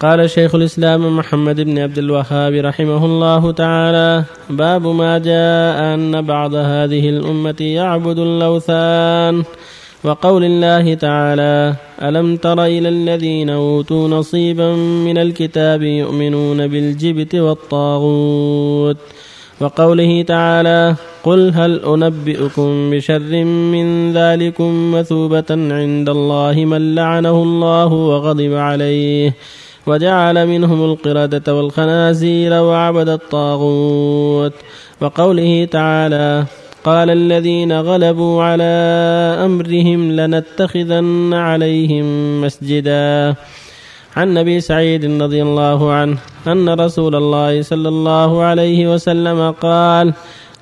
قال شيخ الإسلام محمد بن عبد الوهاب رحمه الله تعالى باب ما جاء أن بعض هذه الأمة يعبد الأوثان وقول الله تعالى ألم تر إلى الذين أوتوا نصيبا من الكتاب يؤمنون بالجبت والطاغوت؟ وقوله تعالى قل هل أنبئكم بشر من ذلكم مثوبة عند الله من لعنه الله وغضب عليه؟ وجعل منهم القردة والخنازير وعبد الطاغوت. وقوله تعالى قال الذين غلبوا على أمرهم لنتخذن عليهم مسجدا. عن أبي سعيد رضي الله عنه أن رسول الله صلى الله عليه وسلم قال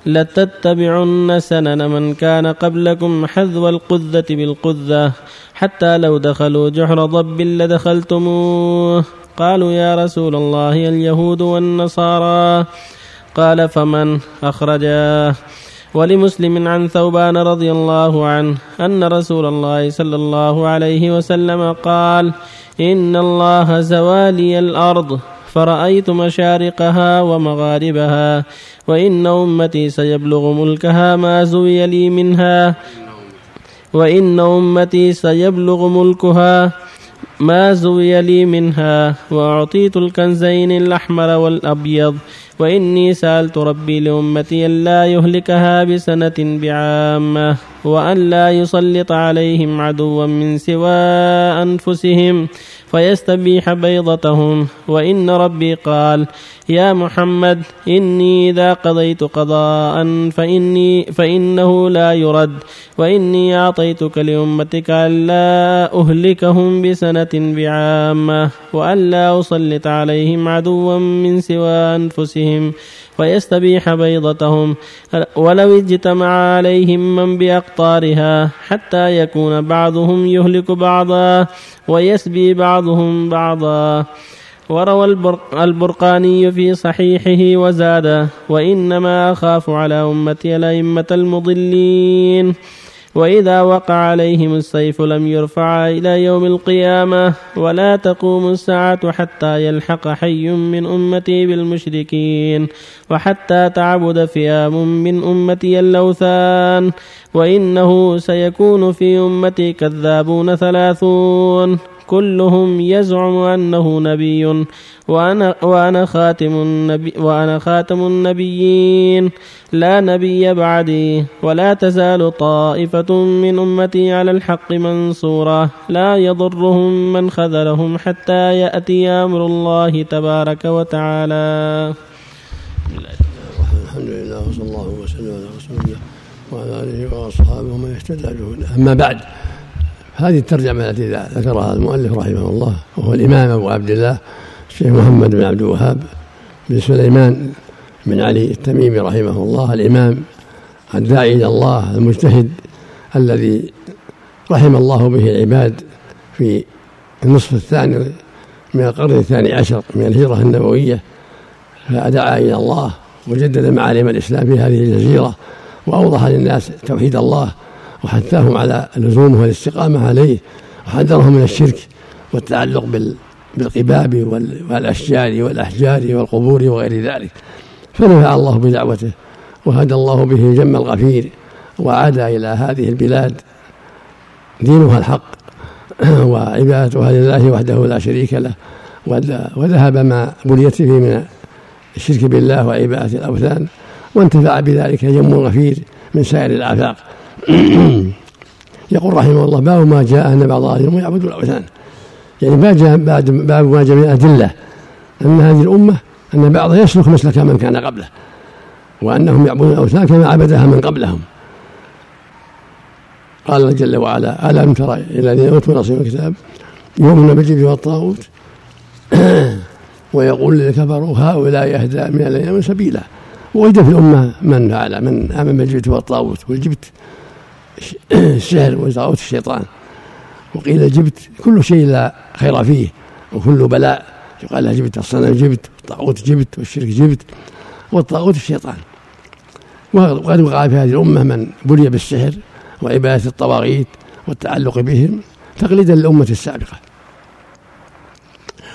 لتتبعن سنن من كان قبلكم حذو القذة بالقذة حتى لو دخلوا جحر ضب لدخلتموه. قالوا يا رسول الله اليهود والنصارى. قال فمن أخرجاه ولمسلم عن ثوبان رضي الله عنه أن رسول الله صلى الله عليه وسلم قال إن الله زوالي الأرض. فرأيت مشارقها ومغاربها وإن أمتي سيبلغ ملكها ما زوي لي منها وإن أمتي سيبلغ ملكها ما زوي لي منها وأعطيت الكنزين الأحمر والأبيض وإني سألت ربي لأمتي أن لا يهلكها بسنة بعامة وأن لا يسلط عليهم عدوا من سوى أنفسهم فيستبيح بيضتهم. وإن ربي قال يا محمد إني إذا قضيت قضاء فإني فإنه لا يرد. وإني أعطيتك لأمتك ألا أهلكهم بسنة بعامة وألا أسلط عليهم عدوا من سوى أنفسهم. فيستبيح بيضتهم. ولو اجتمع عليهم من بأقطارها حتى يكون بعضهم يهلك بعضا ويسبي بعضهم بعضا. وروى البرقاني في صحيحه وزاد وإنما أخاف على أمتي الأئمة المضلين. وإذا وقع عليهم السيف لم يرفع إلى يوم القيامة ولا تقوم الساعة حتى يلحق حي من أمتي بالمشركين وحتى تعبد فئام من أمتي اللوثان وإنه سيكون في أمتي كذابون ثلاثون كلهم يزعم أنه نبي وأنا, وأنا خاتم النبي وأنا خاتم النبيين. لا نبي بعدي ولا تزال طائفة من أمتي على الحق منصورة. لا يضرهم من خذلهم حتى يأتي أمر الله تبارك وتعالى. الحمد لله وصلى الله وسلم على رسول الله وعلى آله وأصحابه ومن اهتدى به. أما بعد هذه الترجمة التي ذكرها المؤلف رحمه الله وهو الإمام أبو عبد الله الشيخ محمد بن عبد الوهاب بن سليمان بن علي التميمي رحمه الله الإمام الداعي إلى الله المجتهد الذي رحم الله به العباد في النصف الثاني من القرن الثاني عشر من الهجرة النبوية فدعا إلى الله وجدد معالم الإسلام في هذه الجزيرة وأوضح للناس توحيد الله وحثاهم على لزومه والاستقامة عليه وحذرهم من الشرك والتعلق بالقباب والأشجار والأحجار والقبور وغير ذلك. فنفع الله بدعوته وهدى الله به جم الغفير وعاد إلى هذه البلاد دينها الحق وعبادتها لله وحده لا شريك له وذهب ما بليت فيه من الشرك بالله وعبادة الأوثان وانتفع بذلك جم غفير من سائر الآفاق. يقول رحمه الله باب ما جاء أن بعض أهل يعبد الأوثان. يعني ما جاء بعد باب ما جاء من الأدلة أن هذه الأمة أن بعضها يسلك مسلك من كان قبله وأنهم يعبدون الأوثان كما عبدها من قبلهم. قال جل وعلا ألم ترى إلى الذين أوتوا نصيب الكتاب يؤمنون بالجبت والطاغوت؟ ويقول الذين كفروا هؤلاء يهدى من الذين سبيلا. ووجد في الأمة من فعل من آمن بالجبت والطاغوت والجبت. السحر وطاغوت الشيطان. وقيل الجبت كل شيء لا خير فيه وكل بلاء. يقال جبت الصنم جبت والطاغوت جبت والشرك جبت والطاغوت الشيطان. وقد وقع في هذه الأمة من بلي بالسحر وعبادة الطواغيت والتعلق بهم تقليدا للأمة السابقة.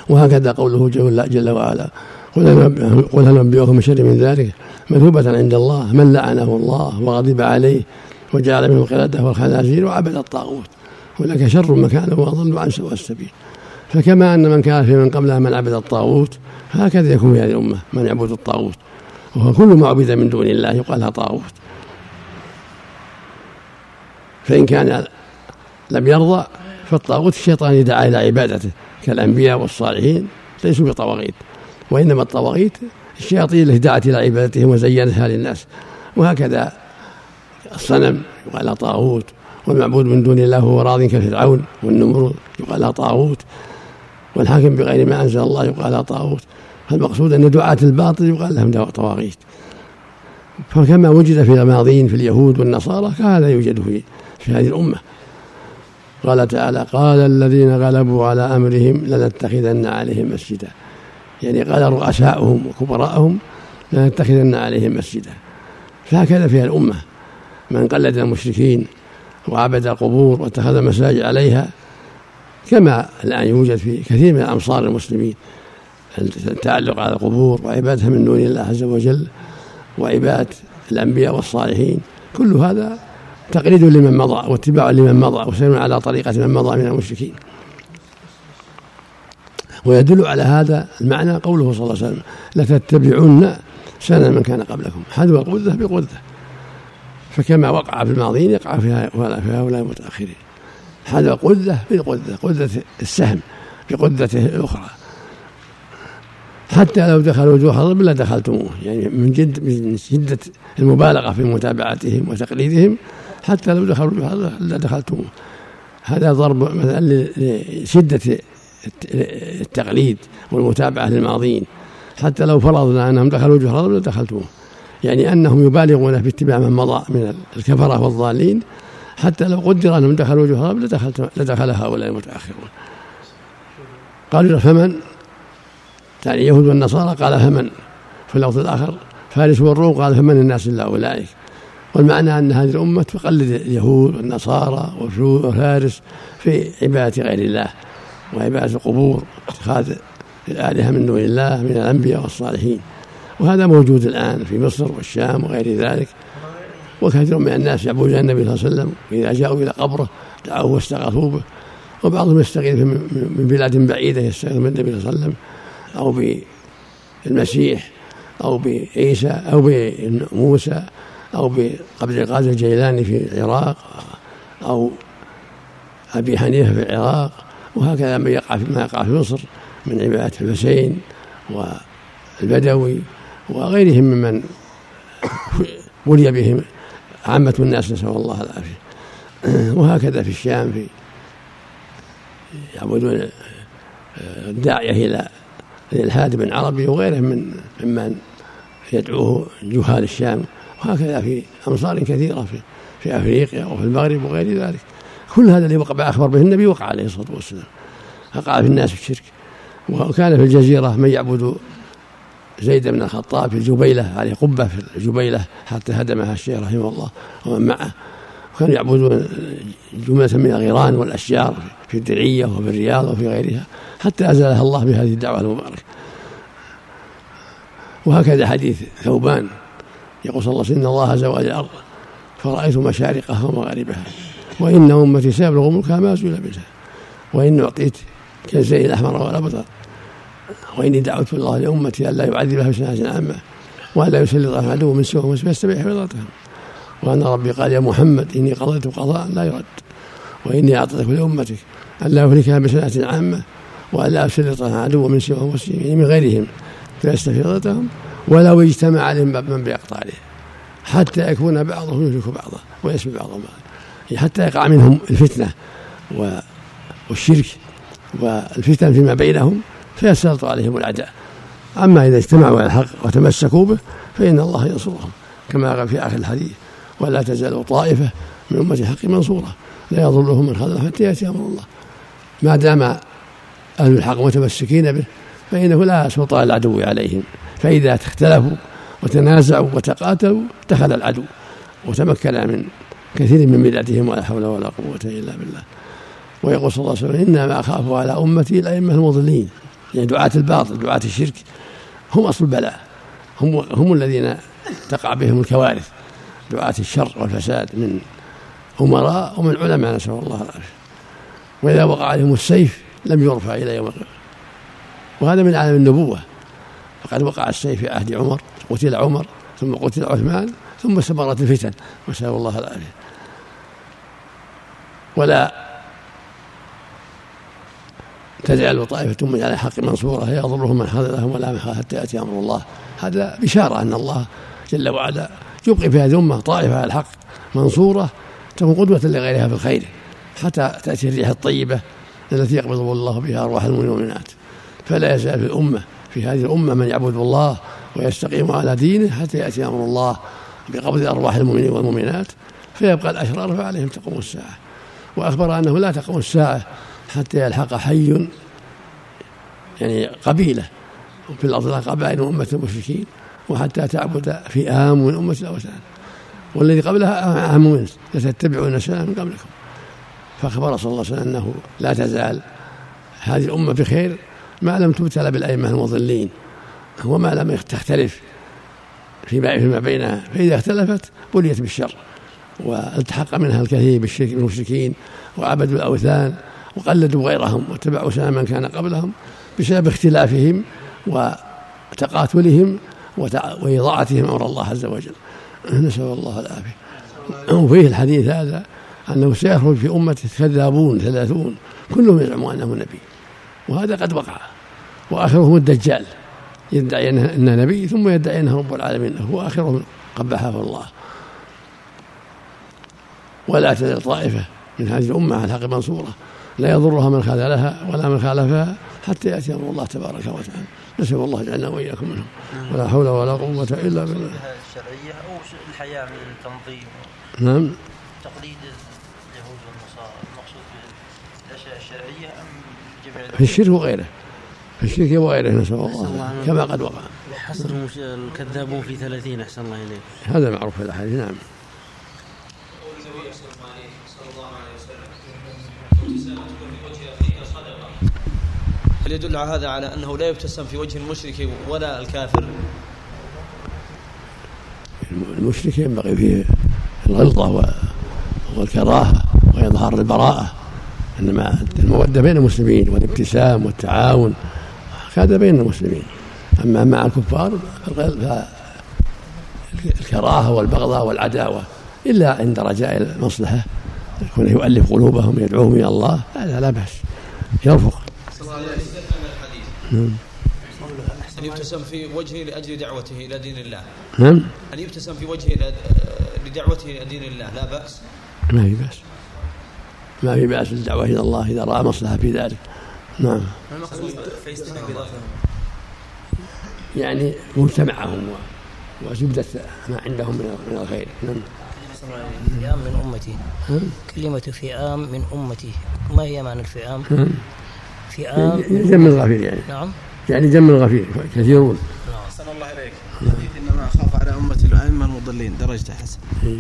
وهكذا قوله جل, جل وعلا قل هل نبئكم بشر من ذلك؟ مثوبة عند الله من لعنه الله وغضب عليه وجعل منه القردة والخنازير وعبد الطاغوت. هناك شر مكانه وأضل عن سواء السبيل. فكما أن من كان في من قبلها من عبد الطاغوت هكذا يكون في هذه الأمة من يعبد الطاغوت. وهو كل ما عبد من دون الله يقال لها طاغوت. فإن كان لم يرضى فالطاغوت الشيطان يدعى إلى عبادته كالأنبياء والصالحين ليسوا بطواغيت. وإنما الطواغيت الشياطين التي دعت إلى عبادتهم وزينتها للناس. وهكذا الصنم يقال طاغوت والمعبود من دون الله هو راض كفرعون والنمرود يقال طاغوت والحاكم بغير ما أنزل الله يقال طاغوت. فالمقصود أن دعاة الباطل يقال لهم طواغيت. فكما وجد في الماضين في اليهود والنصارى كهذا يوجد في في هذه الأمة. قال تعالى قال الذين غلبوا على أمرهم لنتخذن عليهم مسجدا. يعني قال رؤساؤهم وكبراءهم لنتخذن عليهم مسجدا. فهكذا فيها الأمة. من قلد المشركين وعبد القبور واتخذ مساجد عليها كما الآن يوجد في كثير من أمصار المسلمين. التعلق على القبور وعبادتها من دون الله عز وجل وعبادة الأنبياء والصالحين كل هذا تقليد لمن مضى واتباع لمن مضى وسير على طريقة من مضى من المشركين. ويدل على هذا المعنى قوله صلى الله عليه وسلم لتتبعن سنن من كان قبلكم حذو القذة بقذة فكما وقع في الماضين يقع في هؤلاء المتأخرين هذا قذة بالقذة قذة السهم بقذته الأخرى حتى لو دخلوا وجوه الرب لدخلتموه يعني من جد من شدة المبالغة في متابعتهم وتقليدهم حتى لو دخلوا وجوه الرب لدخلتموه هذا ضرب مثلا لشدة التقليد والمتابعة للماضين. حتى لو فرضنا أنهم دخلوا وجوه الرب لدخلتموه يعني أنهم يبالغون في اتباع من مضى من الكفرة والضالين حتى لو قدر أنهم دخلوا وجه الرب لدخلت لدخل هؤلاء المتأخرون. قالوا فمن؟ يعني اليهود والنصارى قال فمن؟ في اللفظ الآخر فارس والروم قال فمن الناس إلا أولئك؟ والمعنى أن هذه الأمة تقلد اليهود والنصارى وفارس في عبادة غير الله وعبادة القبور اتخاذ الآلهة من دون الله من الأنبياء والصالحين. وهذا موجود الآن في مصر والشام وغير ذلك. وكثير من الناس يعبدون النبي صلى الله عليه وسلم. وإذا جاءوا إلى قبره دعوه واستغاثوا به. وبعضهم يستغيث من بلاد بعيدة يستغيث من النبي صلى الله عليه وسلم أو بالمسيح أو بعيسى أو بموسى أو بعبد القادر الجيلاني في العراق أو أبي حنيفة في العراق. وهكذا ما يقع ما يقع في مصر من عبادة الحسين والبدوي وغيرهم ممن ولي بهم عامة الناس نسأل الله العافية. وهكذا في الشام في يعبدون الداعية إلى الإلحاد بن عربي وغيرهم من ممن يدعوه جهال الشام. وهكذا في أمصار كثيرة في في أفريقيا وفي المغرب وغير ذلك. كل هذا اللي وقع أخبر به النبي وقع عليه الصلاة والسلام. وقع في الناس الشرك. وكان في الجزيرة من يعبد زيد بن الخطاب في الجبيلة عليه قبة في الجبيلة حتى هدمها الشيخ رحمه الله ومن معه. وكانوا يعبدون جملة من الغيران والأشجار في الدرعية وفي الرياض وفي غيرها حتى أزالها الله بهذه الدعوة المباركة. وهكذا حديث ثوبان يقول صلى الله عليه وسلم إن الله زوال الأرض فرأيت مشارقها ومغاربها وإن أمتي سيبلغ ملكها ما زول بها وإن أعطيت كالزين الأحمر والأبطر وإني دعوت الله لأمتي ألا يعذبها بسنة عامة وألا يسلط عدو من سوء فيستبيح حفظتهم وأن ربي قال يا محمد إني قضيت قضاء لا يرد. وإني أعطيتك لأمتك ألا يهلكها بسنة عامة وألا أسلط عدو من سوى المسلمين من غيرهم فيستفيضتهم ولو اجتمع عليهم من بيقطع عليه. حتى يكون بعضهم يهلك بعضا ويسمي بعضهم بعضا حتى يقع منهم الفتنة والشرك والفتن فيما بينهم فيسلط عليهم الأعداء أما إذا اجتمعوا على الحق وتمسكوا به فإن الله ينصرهم كما قال في آخر الحديث ولا تزال طائفة من أمة الحق منصورة لا يضرهم من خذل حتى يأتي أمر الله. ما دام أهل الحق متمسكين به فإنه لا سلطان العدو عليهم. فإذا اختلفوا وتنازعوا وتقاتلوا دخل العدو وتمكن من كثير من بلادهم ولا حول ولا قوة إلا بالله. ويقول صلى الله عليه وسلم إنما أخاف على أمتي الأئمة المضلين. يعني دعاة الباطل دعاة الشرك هم أصل البلاء. هم هم الذين تقع بهم الكوارث. دعاة الشر والفساد من أمراء ومن علماء نسأل الله العافية. وإذا وقع عليهم السيف لم يرفع إلى يوم القيامة. وهذا من عالم النبوة. فقد وقع السيف في عهد عمر قتل عمر ثم قتل عثمان ثم استمرت الفتن. نسأل الله العافية. ولا تجعل طائفة من على الحق منصورة يضرهم من خذلهم ولا من حتى يأتي أمر الله. هذا بشارة أن الله جل وعلا يبقي في هذه الأمة طائفة على الحق منصورة تكون قدوة لغيرها في الخير حتى تأتي الريح الطيبة التي يقبض الله بها أرواح المؤمنين والمؤمنات فلا يزال في الأمة في هذه الأمة من يعبد الله ويستقيم على دينه حتى يأتي أمر الله بقبض أرواح المؤمنين والمؤمنات فيبقى الأشرار فعليهم تقوم الساعة. وأخبر أنه لا تقوم الساعة حتى يلحق حي يعني قبيلة في الأرض قبائل أمة المشركين وحتى تعبد فئام من أمة الأوثان والذي قبلها عام وينس لتتبعون سنة من قبلكم. فأخبر صلى الله عليه وسلم أنه لا تزال هذه الأمة بخير ما لم تبتلى بالأئمة المضلين. وما لم تختلف فيما بينها فإذا اختلفت بليت بالشر والتحق منها الكثير بالشرك بالمشركين وعبدوا الأوثان وقلدوا غيرهم واتبعوا سنة من كان قبلهم بسبب اختلافهم وتقاتلهم وإضاعتهم أمر الله عز وجل. نسأل الله العافية. وفيه الحديث هذا أنه سيخرج في أمة كذابون ثلاثون كلهم يزعم أنه نبي. وهذا قد وقع. وآخرهم الدجال. يدعي أنه نبي ثم يدعي أنه رب العالمين. هو آخرهم قبحه الله. ولا تزال طائفة من هذه الأمة على الحق منصورة. لا يضرها من خذلها ولا من خالفها حتى يأتي أمر الله تبارك وتعالى. نسأل الله يجعلنا وإياكم منهم. ولا حول ولا قوة إلا بالله. الشرعية أو الحياة من التنظيم. نعم. تقليد اليهود والنصارى. المقصود بالأشياء الشرعية أم جميع في الشرك وغيره. في الشرك وغيره نسأل الله. كما قد وقع. حصر الكذابون في ثلاثين. أحسن الله إليك. هذا معروف في الأحاديث. نعم. هل يدل هذا على أنه لا يبتسم في وجه المشرك ولا الكافر؟ المشرك ينبغي فيه الغلظة والكراهة وإظهار البراءة إنما المودة بين المسلمين والابتسام والتعاون هذا بين المسلمين. أما مع الكفار فالكراهة والبغضاء والعداوة إلا عند رجاء المصلحة يكون يؤلف قلوبهم يدعوهم إلى الله هذا لا بأس يرفق. نعم. أن يبتسم في وجهه لأجل دعوته إلى دين الله. نعم. أن يبتسم في وجهه لدعوته إلى دين الله لا بأس. ما في بأس. ما في بأس الدعوة إلى الله إذا رأى مصلحة في ذلك. نعم. يعني مجتمعهم وزبدة ما عندهم من الخير. نعم. فئام من أمتي. كلمة فئام من أمتي. ما هي معنى الفئام؟ يعني جم الغفير يعني. نعم. يعني جم الغفير كثيرون. أحسن الله إليك. حديث إنما أخاف على أمتي الأئمة المضلين. درجته حسن. إيه.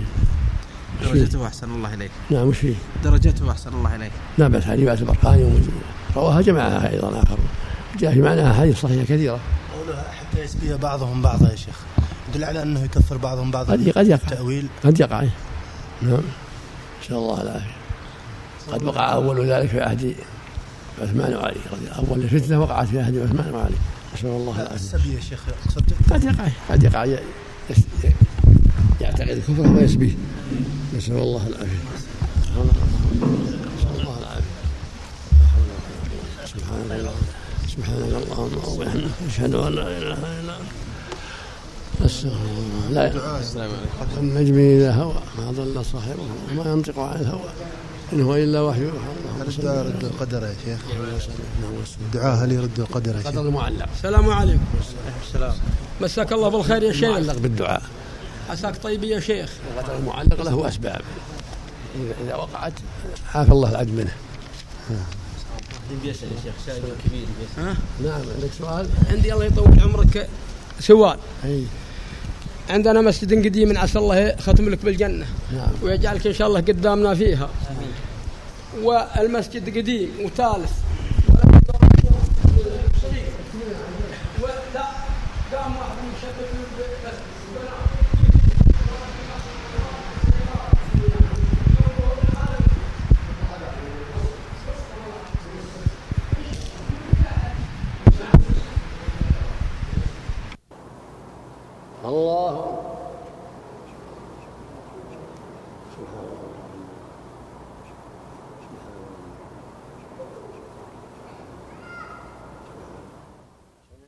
درجته أحسن الله إليك. نعم وش فيه؟ درجته أحسن الله إليك. لا بأس حديث بأس البرقاني رواها جماعة أيضا آخر. جاء في معناها أحاديث صحيحة كثيرة. قولها حتى يسبي بعضهم بعضا يا شيخ. يدل على أنه يكفر بعضهم بعضا. قد قد يقع. تأويل. قد يقع. نعم. نسأل الله العافية قد وقع أول ذلك في عهد عثمان وعلي أول الفتنة وقعت في عهد عثمان وعلي. نسأل الله العافية. السبي يا شيخ قد يقع قد يقع يعتقد الكفر ويسبيه نسأل الله العافية. نسأل الله العافية. سبحان الله سبحانك اللهم وبحمدك أشهد أن لا إله إلا أنت أستغفر الله. لا النجم إذا هوى ما ضل صاحبه وما ينطق عن الهوى. إن هو إلا وحي. هل يرد القدر يا شيخ. الدعاء هل يرد القدر يا شيخ. قدر المعلق. السلام عليكم. السلام. مساك الله بالخير يا شيخ. المعلق بالدعاء. عساك طيب يا شيخ. القدر المعلق له أسباب. إذا وقعت. عافى الله العبد منه. بيسأل يا شيخ سائل كبير. ها؟ نعم عندك سؤال؟ عندي الله يطول عمرك. سؤال أي. عندنا مسجد قديم عسى الله ختم لك بالجنة. نعم. ويجعلك إن شاء الله قدامنا فيها. والمسجد قديم وثالث.